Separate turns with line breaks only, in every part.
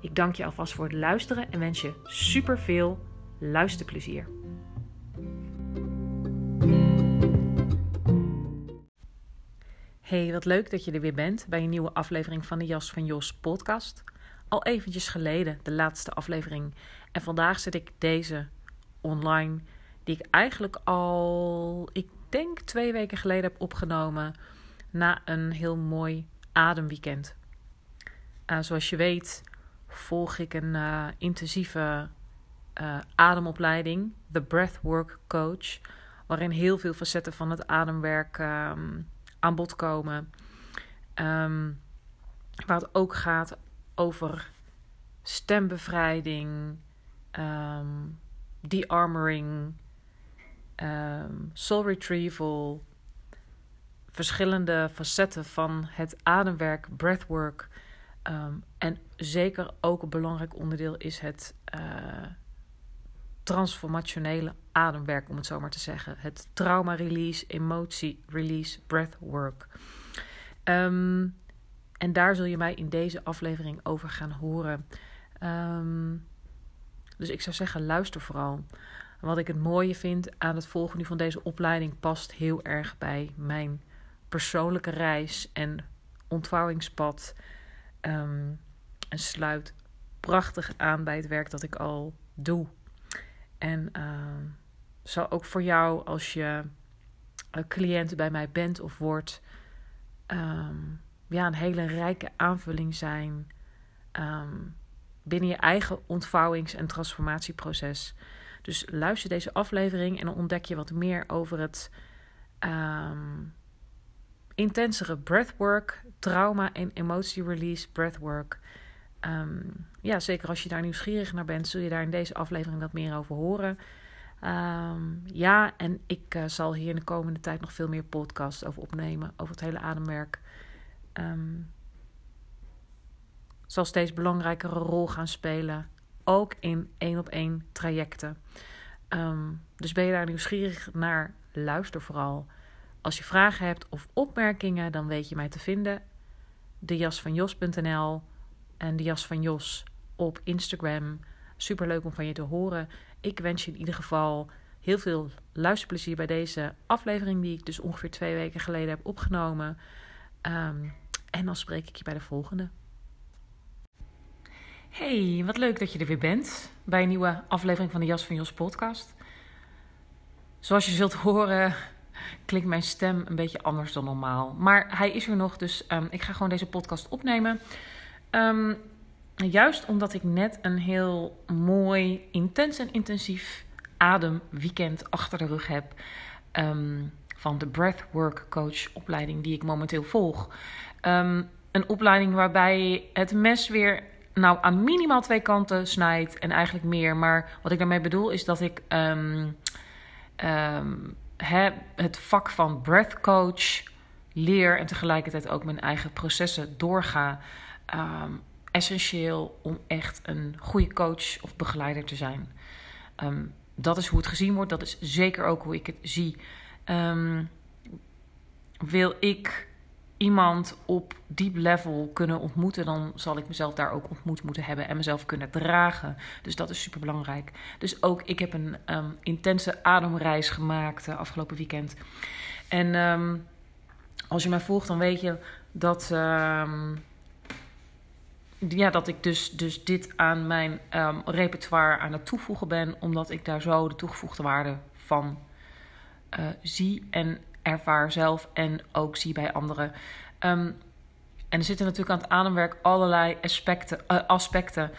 Ik dank je alvast voor het luisteren en wens je super veel luisterplezier. Hey, wat leuk dat je er weer bent bij een nieuwe aflevering van de Jas van Jos podcast. Al eventjes geleden, de laatste aflevering. En vandaag zet ik deze online, die ik eigenlijk al, ik denk twee weken geleden heb opgenomen. Na een heel mooi ademweekend. Uh, zoals je weet volg ik een uh, intensieve uh, ademopleiding, de Breathwork Coach, waarin heel veel facetten van het ademwerk um, aan bod komen. Um, waar het ook gaat over stembevrijding, um, de-armoring, soul retrieval, verschillende facetten van het ademwerk, breathwork. Um, en zeker ook een belangrijk onderdeel is het uh, transformationele ademwerk, om het zo maar te zeggen. Het trauma release, emotie release, breathwork. Um, en daar zul je mij in deze aflevering over gaan horen. Um, dus ik zou zeggen, luister vooral. Wat ik het mooie vind aan het volgen van deze opleiding past heel erg bij mijn persoonlijke reis en ontvouwingspad. Um, en sluit prachtig aan bij het werk dat ik al doe. En uh, zal ook voor jou, als je een cliënt bij mij bent of wordt, um, ja, een hele rijke aanvulling zijn binnen je eigen ontvouwings- en transformatieproces. Dus luister deze aflevering en dan ontdek je wat meer over het intensere breathwork, trauma en emotie release breathwork. Um, ja, zeker als je daar nieuwsgierig naar bent, zul je daar in deze aflevering wat meer over horen. Um, ja, en ik uh, zal hier in de komende tijd nog veel meer podcasts over opnemen, over het hele ademwerk. Um, zal steeds belangrijkere rol gaan spelen, ook in één op één trajecten. Dus ben je daar nieuwsgierig naar, luister vooral. Als je vragen hebt of opmerkingen, dan weet je mij te vinden. dejasvanjos.nl en de jas van Jos op Instagram. Super leuk om van je te horen. Ik wens je in ieder geval heel veel luisterplezier bij deze aflevering, die ik dus ongeveer twee weken geleden heb opgenomen. Um, en dan spreek ik je bij de volgende. Hey, wat leuk dat je er weer bent bij een nieuwe aflevering van de Jas van Jos podcast. Zoals je zult horen, klinkt mijn stem een beetje anders dan normaal. Maar hij is er nog, dus um, ik ga gewoon deze podcast opnemen. Um, juist omdat ik net een heel mooi, intens en intensief ademweekend achter de rug heb. Um, van de Breathwork Coach opleiding die ik momenteel volg. Een opleiding waarbij het mes weer nou, aan minimaal twee kanten snijdt en eigenlijk meer. Maar wat ik daarmee bedoel is dat ik he, het vak van breath coach leer en tegelijkertijd ook mijn eigen processen doorga. Um, essentieel om echt een goede coach of begeleider te zijn. Um, dat is hoe het gezien wordt. Dat is zeker ook hoe ik het zie. Um, wil ik iemand op diep level kunnen ontmoeten, dan zal ik mezelf daar ook ontmoet moeten hebben en mezelf kunnen dragen. Dus dat is super belangrijk. Dus ook ik heb een um, intense ademreis gemaakt uh, afgelopen weekend. En um, als je mij volgt, dan weet je dat. Um, ja, dat ik dus, dus dit aan mijn repertoire aan het toevoegen ben, omdat ik daar zo de toegevoegde waarde van uh, zie en ervaar zelf en ook zie bij anderen. Um, en er zitten natuurlijk aan het ademwerk allerlei aspecten. Uh, aspecten.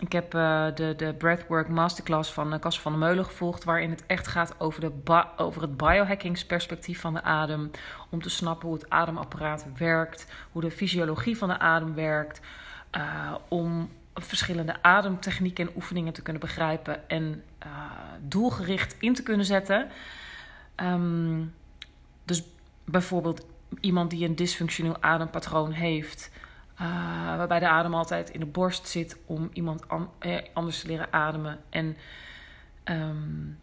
Ik heb uh, de, de Breathwork Masterclass van uh, Cas van der Meulen gevolgd, waarin het echt gaat over, de over het biohackingsperspectief van de adem. Om te snappen hoe het ademapparaat werkt, hoe de fysiologie van de adem werkt. Om verschillende ademtechnieken en oefeningen te kunnen begrijpen en doelgericht in te kunnen zetten. Um, dus bijvoorbeeld iemand die een dysfunctioneel adempatroon heeft, uh, waarbij de adem altijd in de borst zit om iemand an, eh, anders te leren ademen. En um,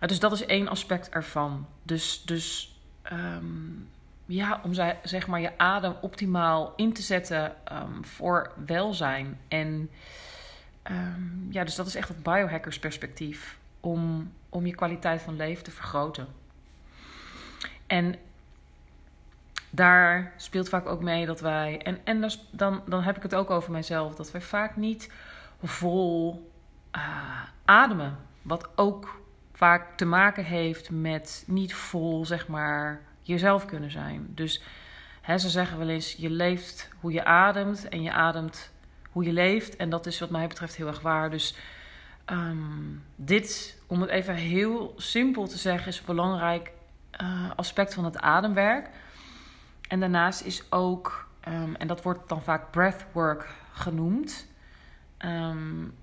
dus dat is één aspect ervan. Dus, dus um, ja, om zeg maar je adem optimaal in te zetten um, voor welzijn. En ja, dus dat is echt het biohackersperspectief om, om je kwaliteit van leven te vergroten. En daar speelt vaak ook mee dat wij, en, en dan, dan heb ik het ook over mijzelf, dat wij vaak niet vol uh, ademen. Wat ook vaak te maken heeft met niet vol, zeg maar, jezelf kunnen zijn. Dus hè, ze zeggen wel eens: je leeft hoe je ademt en je ademt hoe je leeft. En dat is wat mij betreft heel erg waar. Dus um, dit, om het even heel simpel te zeggen, is belangrijk uh, aspect van het ademwerk. En daarnaast is ook, um, en dat wordt dan vaak breathwork genoemd. Um,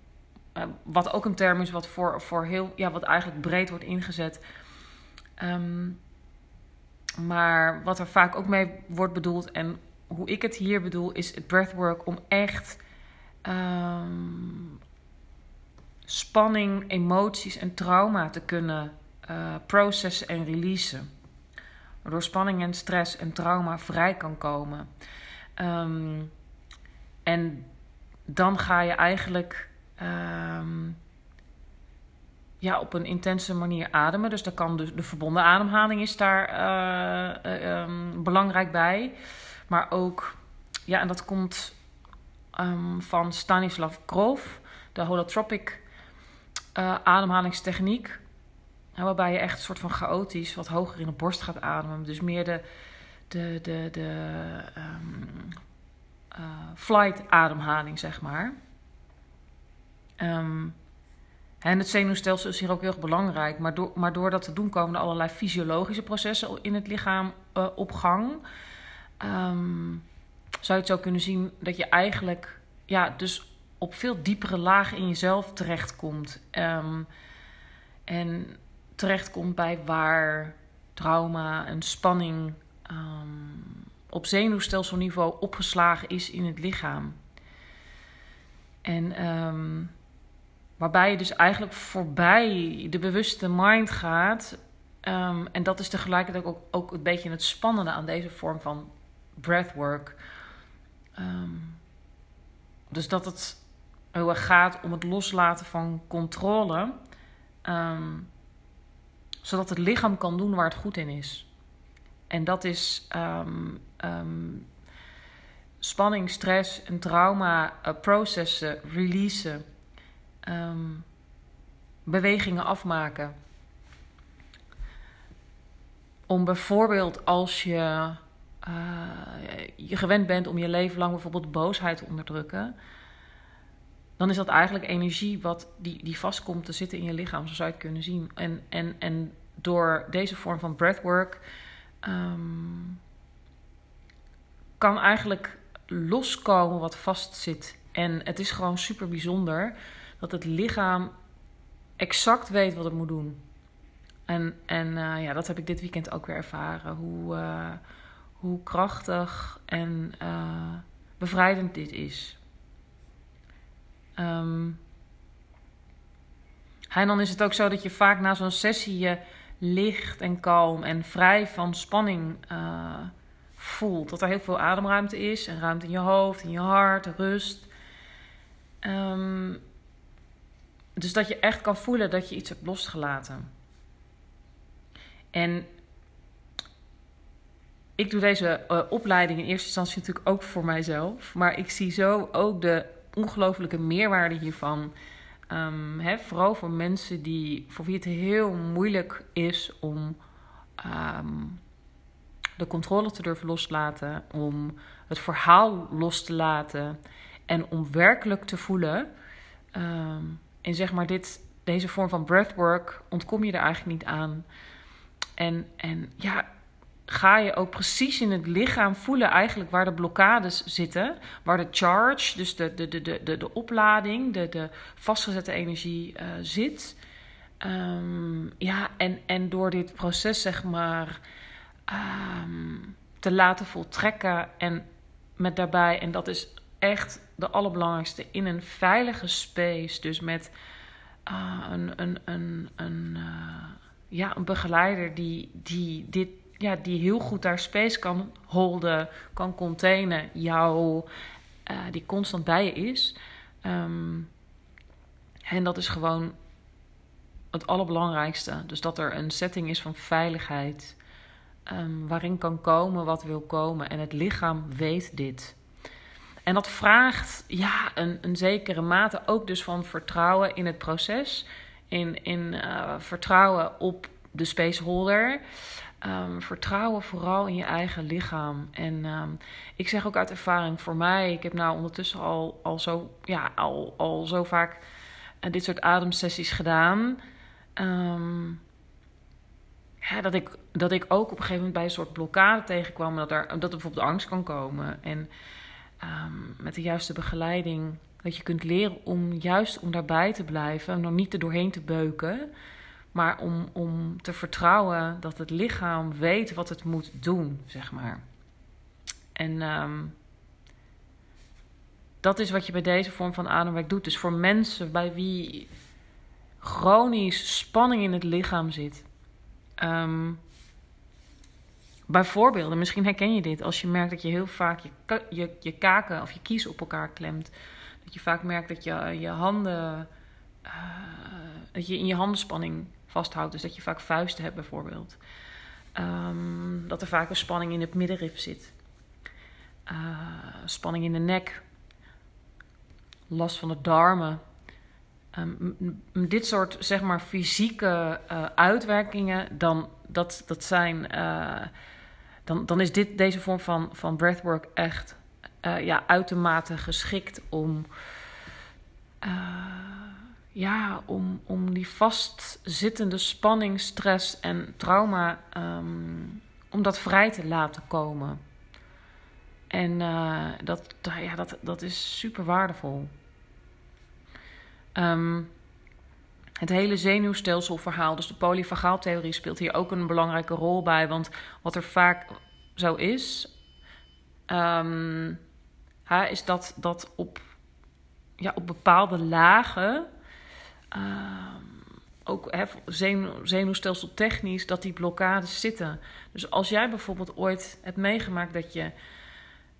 wat ook een term is wat voor, voor heel, ja, wat eigenlijk breed wordt ingezet. Um, maar wat er vaak ook mee wordt bedoeld en hoe ik het hier bedoel, is het breathwork om echt spanning, emoties en trauma te kunnen uh, processen en releasen waardoor spanning en stress en trauma vrij kan komen. Um, en dan ga je eigenlijk um, ja, op een intense manier ademen. Dus dan kan de, de verbonden ademhaling is daar uh, um, belangrijk bij. Maar ook, ja, en dat komt van Stanislav Grof, de holotropic ademhalingstechniek waarbij je echt een soort van chaotisch wat hoger in de borst gaat ademen. Dus meer de, de, de, de um, uh, flight ademhaling, zeg maar. Um, en het zenuwstelsel is hier ook heel erg belangrijk. Maar door, maar door dat te doen komen er allerlei fysiologische processen in het lichaam uh, op gang. Um, zou je het zo kunnen zien dat je eigenlijk ja, dus op veel diepere lagen in jezelf terechtkomt. Um, en terechtkomt bij waar trauma en spanning um, op zenuwstelselniveau opgeslagen is in het lichaam. En um, waarbij je dus eigenlijk voorbij de bewuste mind gaat. Um, en dat is tegelijkertijd ook, ook een beetje het spannende aan deze vorm van breathwork. dus dat het heel erg gaat om het loslaten van controle. Um, zodat het lichaam kan doen waar het goed in is. En dat is um, um, spanning, stress en trauma uh, processen, releasen, um, bewegingen afmaken. Om bijvoorbeeld als je, uh, je gewend bent om je leven lang bijvoorbeeld boosheid te onderdrukken, dan is dat eigenlijk energie wat die, die vast komt te zitten in je lichaam, zo zou je het kunnen zien. En, en, en door deze vorm van breathwork um, kan eigenlijk loskomen wat vast zit. En het is gewoon super bijzonder dat het lichaam exact weet wat het moet doen. En, en uh, ja, dat heb ik dit weekend ook weer ervaren. Hoe, uh, hoe krachtig en uh, bevrijdend dit is. Um, en dan is het ook zo dat je vaak na zo'n sessie je licht en kalm en vrij van spanning uh, voelt. Dat er heel veel ademruimte is en ruimte in je hoofd, in je hart, rust. Um, dus dat je echt kan voelen dat je iets hebt losgelaten. En ik doe deze uh, opleiding in eerste instantie natuurlijk ook voor mijzelf. Maar ik zie zo ook de ongelofelijke meerwaarde hiervan. Um, hè, vooral voor mensen die, voor wie het heel moeilijk is om um, de controle te durven loslaten, om het verhaal los te laten en om werkelijk te voelen. Um, en zeg maar, dit, deze vorm van breathwork ontkom je er eigenlijk niet aan. En, en ja, ga je ook precies in het lichaam voelen eigenlijk waar de blokkades zitten. Waar de charge, dus de, de, de, de, de, oplading, de, de vastgezette energie uh, zit. Um, ja, en, en door dit proces zeg maar um, te laten voltrekken en met daarbij, en dat is echt de allerbelangrijkste, in een veilige space, dus met uh, een, een, een, een, uh, ja, een begeleider die, die dit ja, die heel goed daar space kan holden, kan containen, jou, uh, die constant bij je is. Um, en dat is gewoon het allerbelangrijkste. Dus dat er een setting is van veiligheid, um, waarin kan komen wat wil komen. En het lichaam weet dit. En dat vraagt ja, een, een zekere mate ook dus van vertrouwen in het proces. In, in uh, vertrouwen op de spaceholder. Um, vertrouwen vooral in je eigen lichaam. En um, ik zeg ook uit ervaring voor mij, ik heb nou ondertussen al, al, zo, ja, al, al zo vaak uh, dit soort ademsessies gedaan. Ja, dat, ik, dat ik ook op een gegeven moment bij een soort blokkade tegenkwam. Dat er, dat er bijvoorbeeld angst kan komen. En met de juiste begeleiding, dat je kunt leren om juist om daarbij te blijven. Om nog niet er doorheen te beuken. Maar om, om te vertrouwen dat het lichaam weet wat het moet doen, zeg maar. En um, dat is wat je bij deze vorm van ademwerk doet. Dus voor mensen bij wie chronisch spanning in het lichaam zit. Um, bijvoorbeeld, misschien herken je dit, als je merkt dat je heel vaak je, je, je kaken of je kiezen op elkaar klemt. Dat je vaak merkt dat je je handen, uh, dat je in je handenspanning vasthoudt. Dus dat je vaak vuisten hebt bijvoorbeeld. Um, dat er vaak een spanning in het middenrif zit. Uh, spanning in de nek. Last van de darmen. Um, dit soort zeg maar fysieke uh, uitwerkingen, dan, dat, dat zijn, uh, dan, dan is dit, deze vorm van, van breathwork echt ja, uitermate geschikt om ja, om, om die vastzittende spanning, stress en trauma, um, om dat vrij te laten komen. En uh, dat, ja, dat, dat is super waardevol. Um, het hele zenuwstelselverhaal, dus de polyvagaaltheorie, speelt hier ook een belangrijke rol bij. Want wat er vaak zo is, um, is dat, dat op, ja, op bepaalde lagen ook hè, zenuw, technisch dat die blokkades zitten. Dus als jij bijvoorbeeld ooit hebt meegemaakt dat je,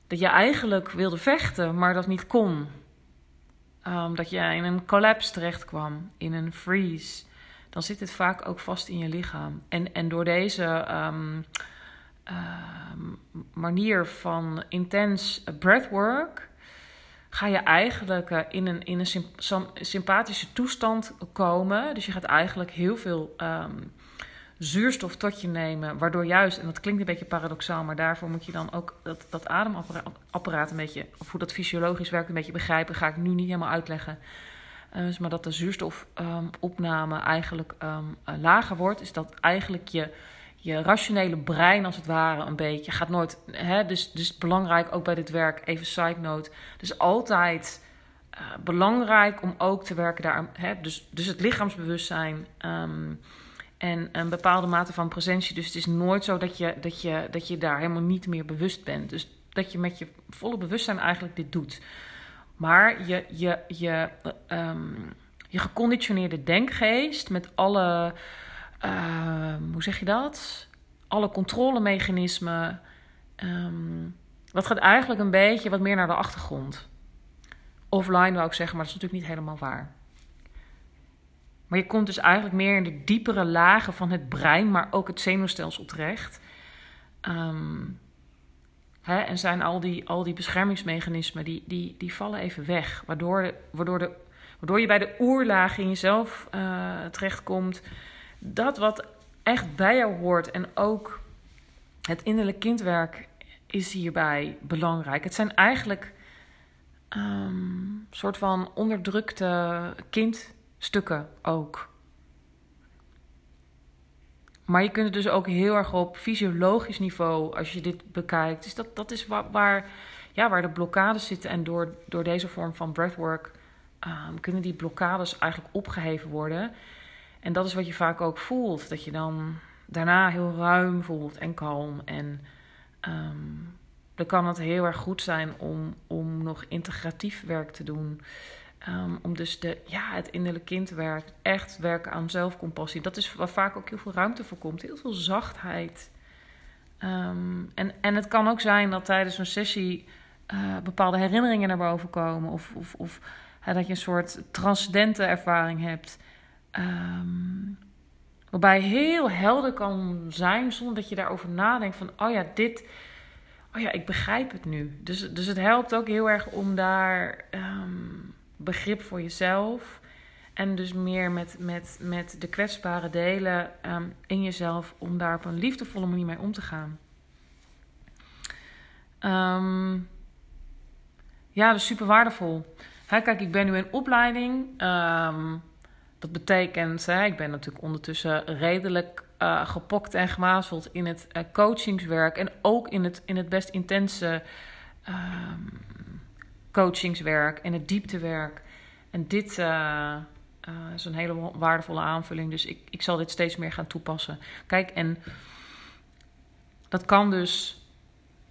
dat je eigenlijk wilde vechten, maar dat niet kon. Um, dat je in een collapse terecht kwam, in een freeze. Dan zit het vaak ook vast in je lichaam. En, en door deze uh, manier van intens breathwork ga je eigenlijk uh, in een, in een sympathische toestand komen. Dus je gaat eigenlijk heel veel um, zuurstof tot je nemen. Waardoor juist, en dat klinkt een beetje paradoxaal, maar daarvoor moet je dan ook dat, dat ademapparaat een beetje, of hoe dat fysiologisch werkt, een beetje begrijpen. Ga ik nu niet helemaal uitleggen. Uh, dus maar dat de zuurstofopname um, eigenlijk um, uh, lager wordt, is dat eigenlijk je je rationele brein als het ware een beetje gaat nooit. Hè, dus, dus belangrijk ook bij dit werk, even side note. Dus altijd uh, belangrijk om ook te werken daar. Hè, dus, dus het lichaamsbewustzijn. Um, en een bepaalde mate van presentie. Dus het is nooit zo dat je, dat, je, dat je daar helemaal niet meer bewust bent. Dus dat je met je volle bewustzijn eigenlijk dit doet. Maar je, je, je, um, je geconditioneerde denkgeest met alle uh, hoe zeg je dat? Alle controlemechanismen. Um, dat gaat eigenlijk een beetje wat meer naar de achtergrond. Offline wou ik zeggen, maar dat is natuurlijk niet helemaal waar. Maar je komt dus eigenlijk meer in de diepere lagen van het brein, maar ook het zenuwstelsel terecht. Um, Hè, en zijn al die, al die beschermingsmechanismen, die, die, die vallen even weg. Waardoor, waardoor, de, waardoor je bij de oerlaag in jezelf uh, terechtkomt. Dat wat echt bij jou hoort. En ook het innerlijk kindwerk is hierbij belangrijk. Het zijn eigenlijk um, soort van onderdrukte kindstukken ook. Maar je kunt het dus ook heel erg op fysiologisch niveau, als je dit bekijkt. Dus dat, dat is waar, waar, ja, waar de blokkades zitten. En door, door deze vorm van breathwork um, kunnen die blokkades eigenlijk opgeheven worden. En dat is wat je vaak ook voelt. Dat je dan daarna heel ruim voelt en kalm. En um, dan kan het heel erg goed zijn om, om nog integratief werk te doen. Um, om dus de, ja, het innerlijke kindwerk, echt werken aan zelfcompassie. Dat is waar vaak ook heel veel ruimte voor komt. Heel veel zachtheid. Um, en, en het kan ook zijn dat tijdens een sessie uh, bepaalde herinneringen naar boven komen. Of, of, of dat je een soort transcendente ervaring hebt. Um, waarbij heel helder kan zijn zonder dat je daarover nadenkt van... oh ja, dit... Oh ja, ik begrijp het nu. Dus, dus het helpt ook heel erg om daar um, begrip voor jezelf. En dus meer met, met, met de kwetsbare delen um, in jezelf. Om daar op een liefdevolle manier mee om te gaan. Um, ja, is super waardevol. Kijk, ik ben nu in opleiding. Um, dat betekent, hè, ik ben natuurlijk ondertussen redelijk uh, gepokt en gemazeld in het uh, coachingswerk. En ook in het, in het best intense um, coachingswerk en het dieptewerk. En dit uh, is een hele waardevolle aanvulling. Dus ik, ik zal dit steeds meer gaan toepassen. Kijk, en dat kan dus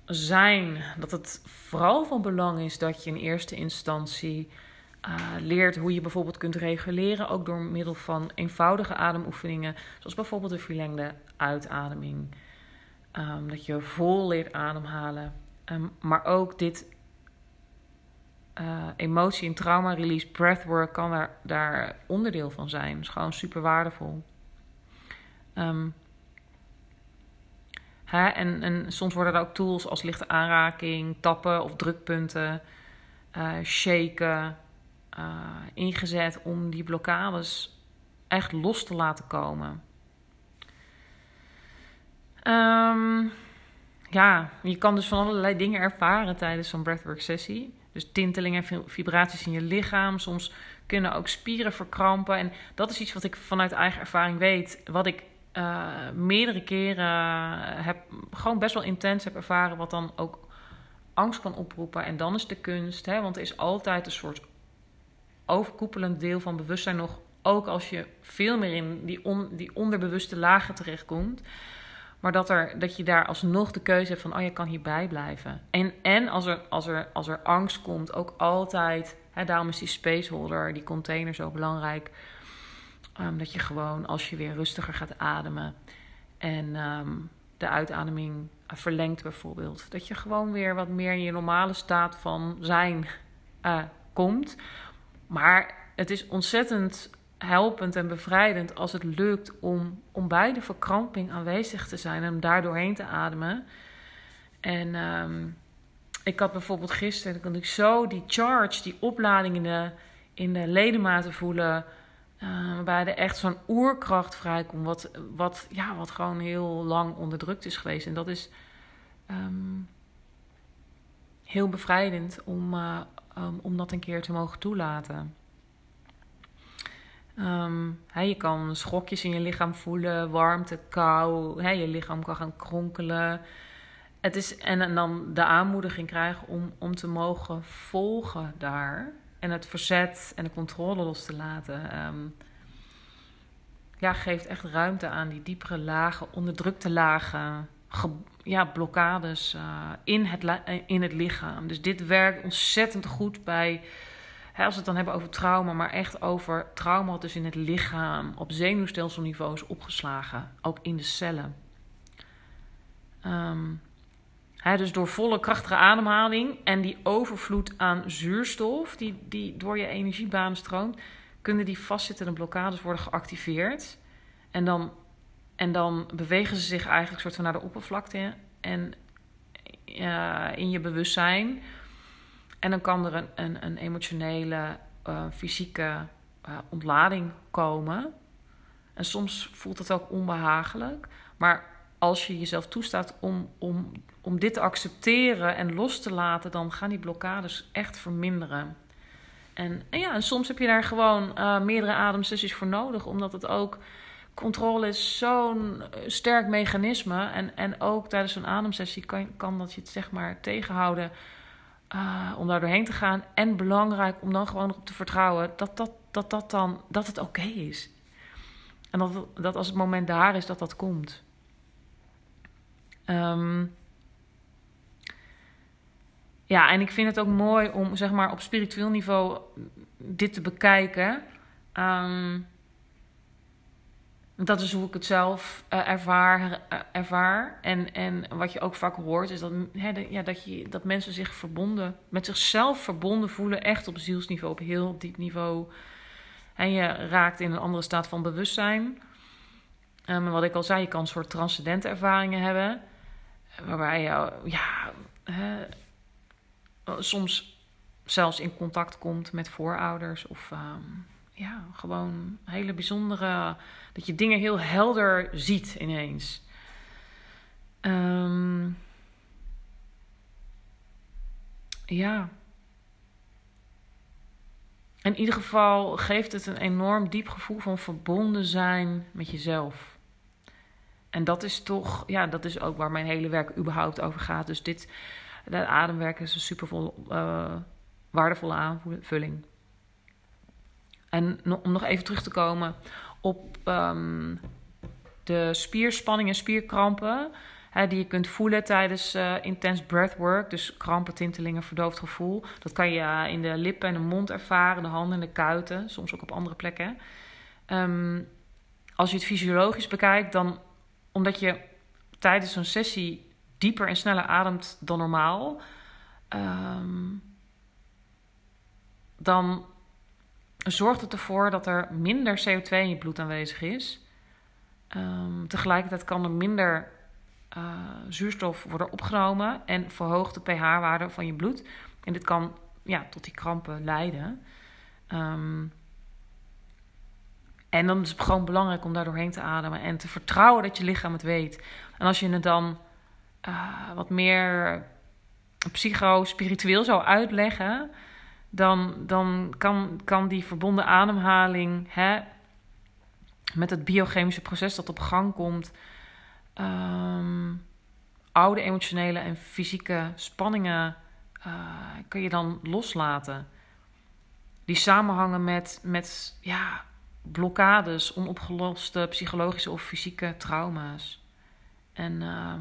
zijn dat het vooral van belang is dat je in eerste instantie uh, leert hoe je bijvoorbeeld kunt reguleren, ook door middel van eenvoudige ademoefeningen, zoals bijvoorbeeld de verlengde uitademing. Um, dat je vol leert ademhalen. Um, maar ook dit uh, emotie- en trauma-release breathwork kan daar, daar onderdeel van zijn. Dat is gewoon super waardevol. Um, hè, en, en soms worden er ook tools als lichte aanraking, tappen of drukpunten, uh, shaken, uh, ingezet om die blokkades echt los te laten komen. Um, ja, je kan dus van allerlei dingen ervaren tijdens zo'n breathwork sessie. Dus tintelingen en vibraties in je lichaam. Soms kunnen ook spieren verkrampen. En dat is iets wat ik vanuit eigen ervaring weet. Wat ik uh, meerdere keren heb, gewoon best wel intens heb ervaren. Wat dan ook angst kan oproepen. En dan is de kunst, hè, want er is altijd een soort overkoepelend deel van bewustzijn nog. Ook als je veel meer in die, die onderbewuste lagen terechtkomt. Maar dat, er, dat je daar alsnog de keuze hebt van, oh, je kan hierbij blijven. En, en als, er, als, er, als er angst komt, ook altijd, hè, daarom is die spaceholder, die container zo belangrijk. Um, dat je gewoon, als je weer rustiger gaat ademen en um, de uitademing verlengt bijvoorbeeld, dat je gewoon weer wat meer in je normale staat van zijn uh, komt. Maar het is ontzettend helpend en bevrijdend als het lukt om, om bij de verkramping aanwezig te zijn en daar doorheen te ademen. En um, ik had bijvoorbeeld gisteren, dan kon ik zo die charge, die oplading in de, in de ledematen voelen. Uh, waarbij er echt zo'n oerkracht vrijkomt, wat, wat, ja, wat gewoon heel lang onderdrukt is geweest. En dat is um, heel bevrijdend om, uh, um, om dat een keer te mogen toelaten. Um, je kan schokjes in je lichaam voelen, warmte, kou. je lichaam kan gaan kronkelen. Het is, en, en dan de aanmoediging krijgen om, om te mogen volgen daar. En het verzet en de controle los te laten. Um, ja, geeft echt ruimte aan die diepere lagen, onderdrukte lagen, ja, blokkades uh, in, het in het lichaam. Dus dit werkt ontzettend goed bij hè, als we het dan hebben over trauma, maar echt over trauma wat dus in het lichaam op zenuwstelselniveau is opgeslagen, ook in de cellen. Um, hè, dus door volle krachtige ademhaling en die overvloed aan zuurstof die, die door je energiebanen stroomt, kunnen die vastzittende blokkades worden geactiveerd. En dan, en dan bewegen ze zich eigenlijk soort van naar de oppervlakte. En uh, in je bewustzijn. En dan kan er een, een, een emotionele, uh, fysieke uh, ontlading komen. En soms voelt het ook onbehagelijk. Maar als je jezelf toestaat om, om, om dit te accepteren en los te laten, dan gaan die blokkades echt verminderen. En, ja, en soms heb je daar gewoon meerdere ademsessies voor nodig, omdat het ook. Controle is zo'n sterk mechanisme. En, en ook tijdens een ademsessie kan, kan dat je het zeg maar tegenhouden uh, om daar doorheen te gaan. En belangrijk om dan gewoon op te vertrouwen dat, dat, dat, dat, dan, dat het oké is. En dat, dat als het moment daar is, dat dat komt. Um, ja, en ik vind het ook mooi om zeg maar op spiritueel niveau dit te bekijken. Um, dat is hoe ik het zelf uh, ervaar, uh, ervaar. En, en wat je ook vaak hoort, is dat, ja, dat, je, dat mensen zich verbonden, met zichzelf verbonden voelen, echt op zielsniveau, op heel diep niveau. En je raakt in een andere staat van bewustzijn. Um, wat ik al zei, je kan een soort transcendente ervaringen hebben. Waarbij je ja, soms zelfs in contact komt met voorouders. Of um, ja, gewoon hele bijzondere. Dat je dingen heel helder ziet ineens. Um, ja. In ieder geval geeft het een enorm diep gevoel van verbonden zijn met jezelf. En dat is toch, ja, dat is ook waar mijn hele werk überhaupt over gaat. Dus dit, dat ademwerk is een super uh, waardevolle aanvulling. En om nog even terug te komen op um, de spierspanning en spierkrampen. Hè, die je kunt voelen tijdens uh, intens breathwork. Dus krampen, tintelingen, verdoofd gevoel. Dat kan je uh, in de lippen en de mond ervaren, de handen en de kuiten. Soms ook op andere plekken. Um, als je het fysiologisch bekijkt, dan omdat je tijdens zo'n sessie dieper en sneller ademt dan normaal, um, dan zorgt het ervoor dat er minder CO2 in je bloed aanwezig is. Um, tegelijkertijd kan er minder uh, zuurstof worden opgenomen en verhoogt de pH-waarde van je bloed. En dit kan ja, tot die krampen leiden. Um, en dan is het gewoon belangrijk om daar doorheen te ademen en te vertrouwen dat je lichaam het weet. En als je het dan uh, wat meer psycho-spiritueel zou uitleggen, dan, dan kan, kan die verbonden ademhaling hè, met het biochemische proces dat op gang komt, um, oude emotionele en fysieke spanningen uh, kun je dan loslaten. Die samenhangen met, met ja, blokkades, onopgeloste psychologische of fysieke trauma's. En uh,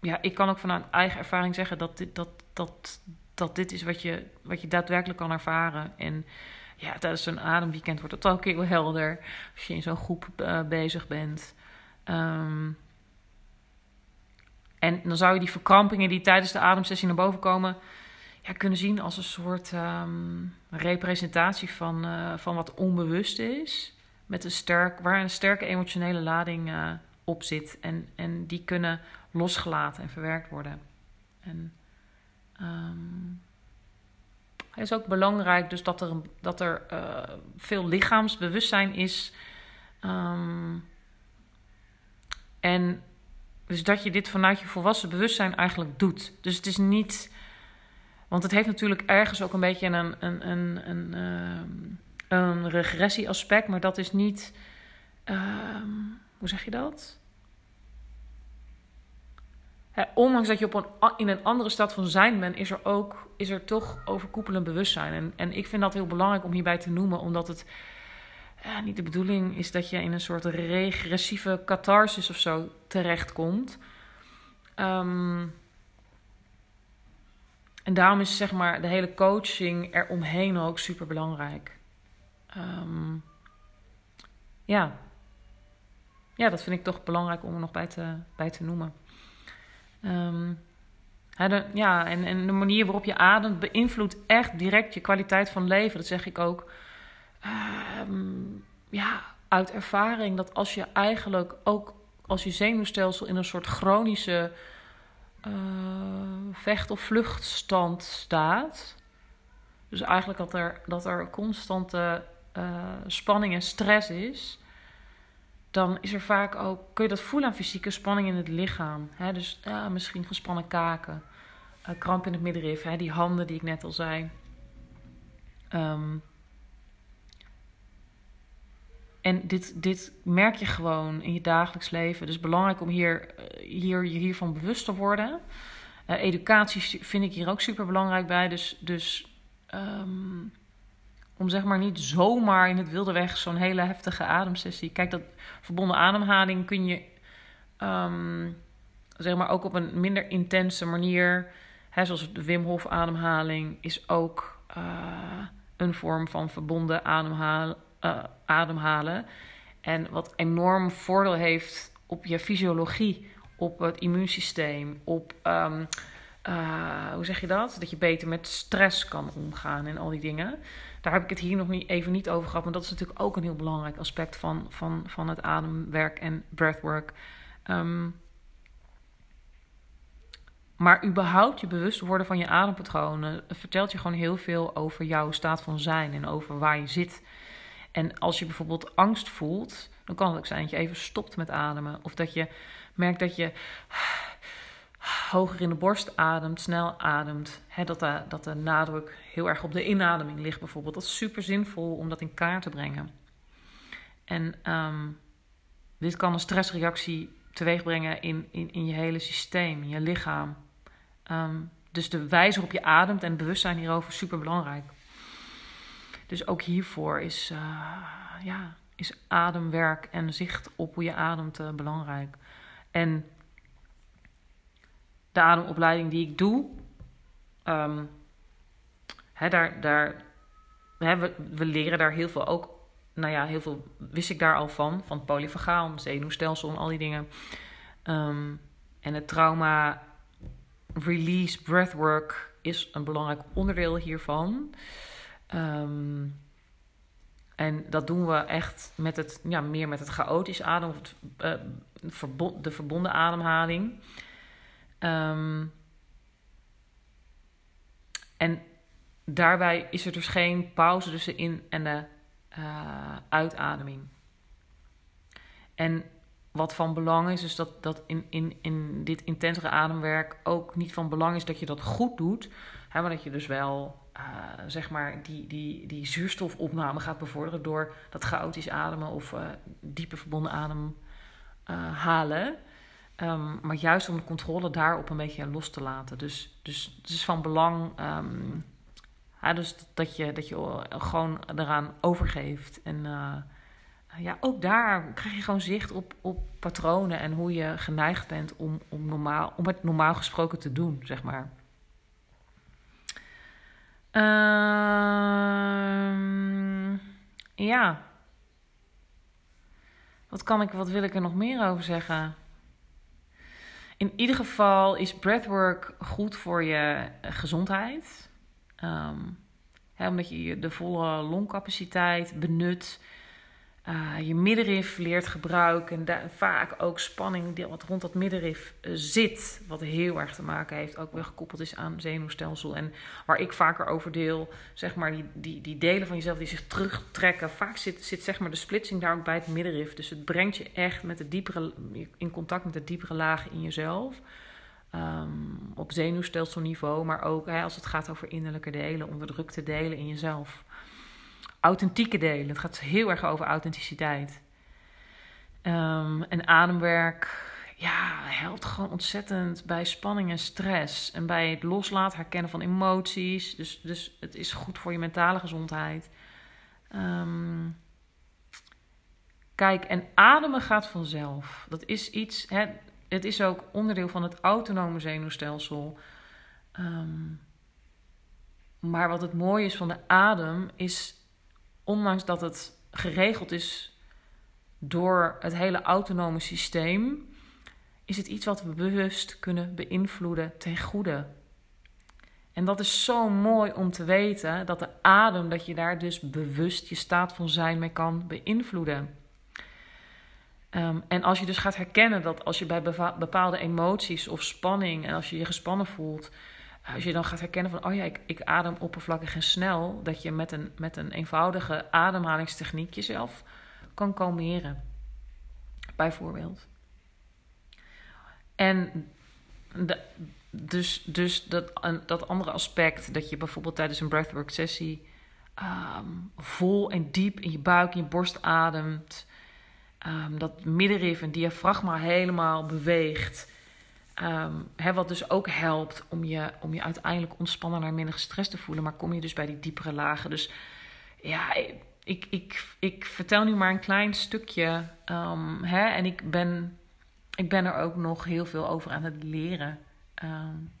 ja, ik kan ook vanuit eigen ervaring zeggen dat dit, dat, dat, dat dit is wat je, wat je daadwerkelijk kan ervaren. En ja, tijdens zo'n ademweekend wordt het ook heel helder als je in zo'n groep uh, bezig bent. Um, en dan zou je die verkrampingen die tijdens de ademsessie naar boven komen, ja, kunnen zien als een soort um, representatie van, uh, van wat onbewust is. Met een sterk, waar een sterke emotionele lading uh, op zit. En, en die kunnen losgelaten en verwerkt worden. En um, het is ook belangrijk dus dat er, dat er uh, veel lichaamsbewustzijn is. Um, en dus dat je dit vanuit je volwassen bewustzijn eigenlijk doet. Dus het is niet. Want het heeft natuurlijk ergens ook een beetje een, een, een, een, uh, een regressie-aspect, maar dat is niet. Hoe zeg je dat? Hè, ondanks dat je op een, in een andere stad van zijn bent, is er ook is er toch overkoepelend bewustzijn. En, en ik vind dat heel belangrijk om hierbij te noemen, omdat het ja, niet de bedoeling is dat je in een soort regressieve catharsis of zo terechtkomt. Um, en daarom is zeg maar de hele coaching eromheen ook super belangrijk. Um, ja. ja, dat vind ik toch belangrijk om er nog bij te, bij te noemen. De, ja, en, en de manier waarop je ademt beïnvloedt echt direct je kwaliteit van leven. Dat zeg ik ook um, ja, uit ervaring. Dat als je eigenlijk ook als je zenuwstelsel in een soort chronische uh, vecht- of vluchtstand staat. Dus eigenlijk dat er, dat er constante uh, spanning en stress is. Dan is er vaak ook, kun je dat voelen aan fysieke spanning in het lichaam. Hè? Dus ja, misschien gespannen kaken, uh, kramp in het middenrif, hè? die handen die ik net al zei. Um, en dit, dit merk je gewoon in je dagelijks leven. Dus belangrijk om hier, hier, hiervan bewust te worden. Uh, educatie vind ik hier ook super belangrijk bij. Dus, dus um, om zeg maar niet zomaar in het wilde weg zo'n hele heftige ademsessie. Kijk, dat verbonden ademhaling kun je um, zeg maar ook op een minder intense manier. Hè, zoals de Wim Hof ademhaling is ook uh, een vorm van verbonden ademhalen uh, ademhalen. En wat enorm voordeel heeft op je fysiologie, op het immuunsysteem, op. Um, uh, hoe zeg je dat? Dat je beter met stress kan omgaan en al die dingen. Daar heb ik het hier nog niet, even niet over gehad. Maar dat is natuurlijk ook een heel belangrijk aspect van, van, van het ademwerk en breathwork. Um, maar überhaupt je bewust worden van je adempatronen vertelt je gewoon heel veel over jouw staat van zijn en over waar je zit. En als je bijvoorbeeld angst voelt, dan kan het ook zijn dat je even stopt met ademen. Of dat je merkt dat je hoger in de borst ademt, snel ademt. dat, de, dat de nadruk heel erg op de inademing ligt bijvoorbeeld. Dat is super zinvol om dat in kaart te brengen. En um, dit kan een stressreactie teweeg brengen in, in, in je hele systeem, in je lichaam. Um, dus de wijze waarop je ademt en bewustzijn hierover is super belangrijk. Dus ook hiervoor is, uh, ja, is ademwerk en zicht op hoe je ademt uh, belangrijk. En de ademopleiding die ik doe, um, hè, daar, daar, we, we leren daar heel veel ook. Nou ja, heel veel wist ik daar al van. Van het polyfagaal, zenuwstelsel en al die dingen. Um, en het trauma release breathwork is een belangrijk onderdeel hiervan. Um, en dat doen we echt met het, ja, meer met het chaotisch adem, of uh, de verbonden ademhaling. Um, en daarbij is er dus geen pauze tussen in- en de uh, uitademing. En wat van belang is, is dat, dat in, in, in dit intensere ademwerk ook niet van belang is dat je dat goed doet, hè, maar dat je dus wel uh, zeg maar die, die, die zuurstofopname gaat bevorderen door dat chaotisch ademen of uh, diepe verbonden adem halen. Um, maar juist om de controle daarop een beetje los te laten. Dus, dus het is van belang um, dus dat, je, dat je gewoon eraan overgeeft. En ja, ook daar krijg je gewoon zicht op, op patronen en hoe je geneigd bent om, om, normaal, om het normaal gesproken te doen, zeg maar. Uh, ja. Wat kan ik, wat wil ik er nog meer over zeggen? In ieder geval is breathwork goed voor je gezondheid. Um, hè, omdat je de volle longcapaciteit benut. Uh, je middenrif leert gebruiken. En daar, vaak ook spanning wat rond dat middenrif uh, zit. Wat heel erg te maken heeft, ook weer gekoppeld is aan zenuwstelsel. En waar ik vaker over deel, zeg maar, die, die, die delen van jezelf die zich terugtrekken. Vaak zit, zit zeg maar de splitsing daar ook bij het middenrif. Dus het brengt je echt met de diepere, in contact met de diepere lagen in jezelf. Um, op zenuwstelselniveau, maar ook hè, als het gaat over innerlijke delen, onderdrukte delen in jezelf authentieke delen. Het gaat heel erg over authenticiteit. Um, en ademwerk, ja, helpt gewoon ontzettend bij spanning en stress. En bij het loslaten, herkennen van emoties. Dus, dus het is goed voor je mentale gezondheid. Um, kijk, en ademen gaat vanzelf. Dat is iets, hè, het is ook onderdeel van het autonome zenuwstelsel. Um, maar wat het mooie is van de adem, is ondanks dat het geregeld is door het hele autonome systeem, is het iets wat we bewust kunnen beïnvloeden ten goede. En dat is zo mooi om te weten dat de adem, dat je daar dus bewust je staat van zijn mee kan beïnvloeden. Ehm, en als je dus gaat herkennen dat als je bij bepaalde emoties of spanning en als je je gespannen voelt, als je dan gaat herkennen van, oh ja, ik, ik adem oppervlakkig en snel, dat je met een, met een eenvoudige ademhalingstechniek jezelf kan kalmeren. Bijvoorbeeld. En de, dus, dus dat, dat andere aspect, dat je bijvoorbeeld tijdens een breathwork sessie ehm, vol en diep in je buik, in je borst ademt. Um, dat middenrif en diafragma helemaal beweegt. Um, wat dus ook helpt om je, om je uiteindelijk ontspannen naar minder gestrest te voelen. Maar kom je dus bij die diepere lagen. Dus ja, ik, ik, ik vertel nu maar een klein stukje. hè, en ik ben, ik ben er ook nog heel veel over aan het leren. Um,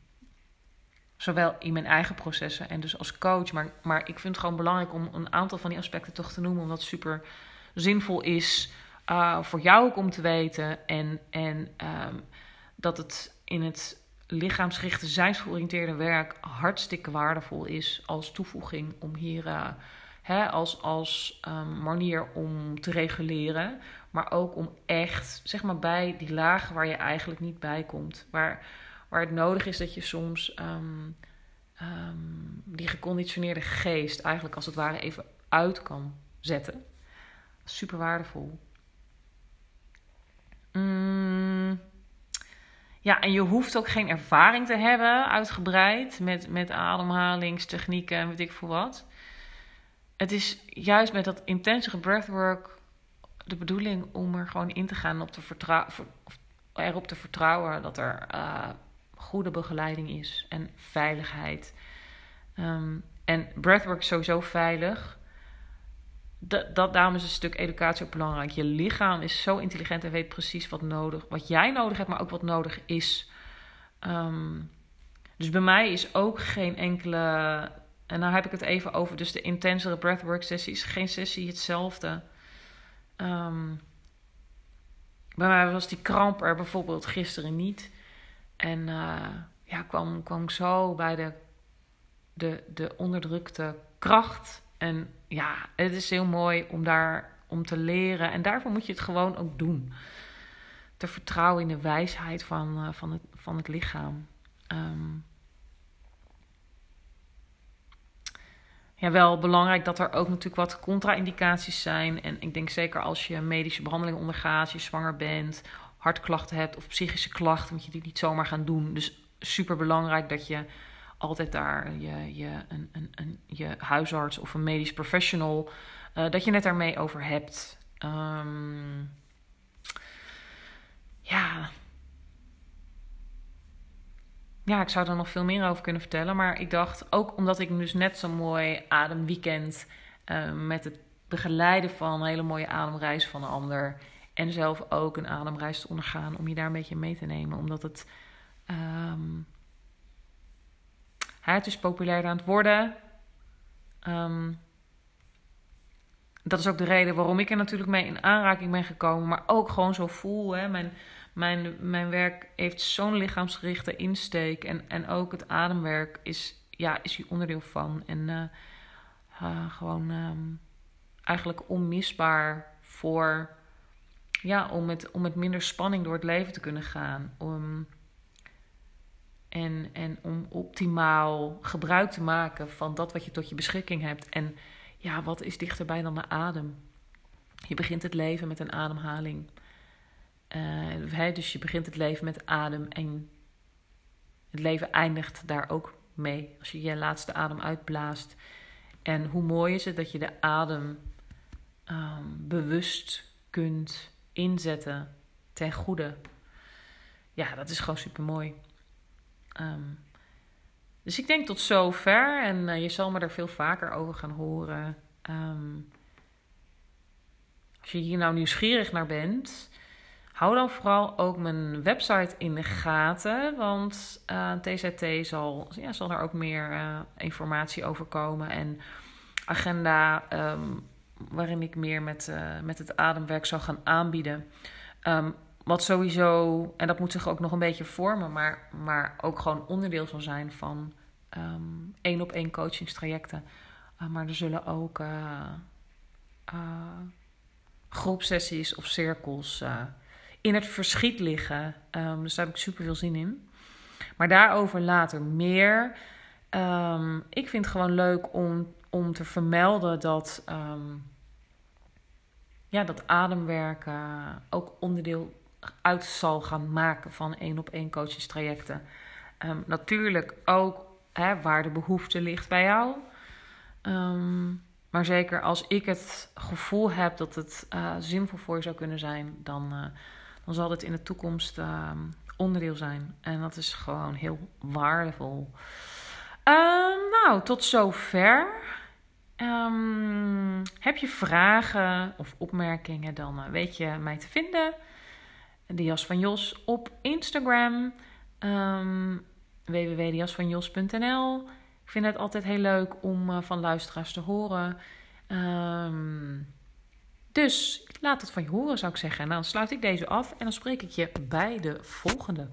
zowel in mijn eigen processen en dus als coach. Maar, maar ik vind het gewoon belangrijk om een aantal van die aspecten toch te noemen. Omdat het super zinvol is uh, voor jou ook om te weten. En, en um, dat het in het lichaamsgerichte zijnsgeoriënteerde werk hartstikke waardevol is als toevoeging om hier uh, hè, als, als um, manier om te reguleren. Maar ook om echt, zeg maar, bij die lagen waar je eigenlijk niet bij komt. Waar, waar het nodig is dat je soms um, um, die geconditioneerde geest eigenlijk als het ware even uit kan zetten. Super waardevol. Mm. Ja, en je hoeft ook geen ervaring te hebben, uitgebreid, met, met ademhalingstechnieken en weet ik veel wat. Het is juist met dat intensere breathwork de bedoeling om er gewoon in te gaan op te vertrouwen, erop te vertrouwen dat er uh, goede begeleiding is en veiligheid. Um, en breathwork is sowieso veilig. Dat, dat, daarom is een stuk educatie ook belangrijk. Je lichaam is zo intelligent en weet precies wat, nodig, wat jij nodig hebt, maar ook wat nodig is. Um, dus bij mij is ook geen enkele. En nou heb ik het even over dus de intensere breathwork sessies. Geen sessie hetzelfde. Um, bij mij was die kramp er bijvoorbeeld gisteren niet. En uh, ja, kwam, kwam zo bij de, de, de onderdrukte kracht. En ja, het is heel mooi om daar om te leren. En daarvoor moet je het gewoon ook doen. Te vertrouwen in de wijsheid van, uh, van, het, van het lichaam. Um, ja, wel belangrijk dat er ook natuurlijk wat contra-indicaties zijn. En ik denk zeker als je medische behandeling ondergaat, je zwanger bent, hartklachten hebt of psychische klachten, moet je die niet zomaar gaan doen. Dus super belangrijk dat je altijd daar je, je, een, een, een, je huisarts of een medisch professional, uh, dat je het daarmee over hebt. Um, ja. Ja, ik zou er nog veel meer over kunnen vertellen. Maar ik dacht, ook omdat ik dus net zo'n mooi ademweekend uh, met het begeleiden van een hele mooie ademreis van een ander en zelf ook een ademreis te ondergaan om je daar een beetje mee te nemen. Omdat het. Um, het is populair aan het worden. Um, dat is ook de reden waarom ik er natuurlijk mee in aanraking ben gekomen. Maar ook gewoon zo voel. Hè. Mijn, mijn, mijn werk heeft zo'n lichaamsgerichte insteek. En, en ook het ademwerk is, ja, is hier onderdeel van. En uh, uh, gewoon um, eigenlijk onmisbaar voor ja, om, met, om met minder spanning door het leven te kunnen gaan. Om, en, en om optimaal gebruik te maken van dat wat je tot je beschikking hebt. En ja, wat is dichterbij dan de adem? Je begint het leven met een ademhaling. Uh, dus je begint het leven met adem en het leven eindigt daar ook mee. Als je je laatste adem uitblaast. En hoe mooi is het dat je de adem um, bewust kunt inzetten ten goede. Ja, dat is gewoon super mooi. Um, dus ik denk tot zover. En uh, je zal me er veel vaker over gaan horen. Um, als je hier nou nieuwsgierig naar bent, hou dan vooral ook mijn website in de gaten. Want uh, eh, TZT zal, ja, zal er ook meer uh, informatie over komen. En agenda um, waarin ik meer met, met het ademwerk zou gaan aanbieden. Wat sowieso, en dat moet zich ook nog een beetje vormen, maar, maar ook gewoon onderdeel zal zijn van um, één op één coachingstrajecten. Uh, maar er zullen ook uh, groepsessies of cirkels in het verschiet liggen. Um, dus daar heb ik super veel zin in. Maar daarover later meer. Um, ik vind het gewoon leuk om, om te vermelden dat, ja, dat ademwerken ook onderdeel uit zal gaan maken van één op één coachingstrajecten. Um, natuurlijk ook hè, waar de behoefte ligt bij jou. maar zeker als ik het gevoel heb dat het uh, zinvol voor je zou kunnen zijn, dan, uh, dan zal het in de toekomst onderdeel zijn. En dat is gewoon heel waardevol. Nou, tot zover. Heb je vragen of opmerkingen, dan uh, weet je mij te vinden. De Jas van Jos op Instagram. Um, www.jasvanjos.nl Ik vind het altijd heel leuk om uh, van luisteraars te horen. Um, dus laat het van je horen, zou ik zeggen. En dan sluit ik deze af en dan spreek ik je bij de volgende.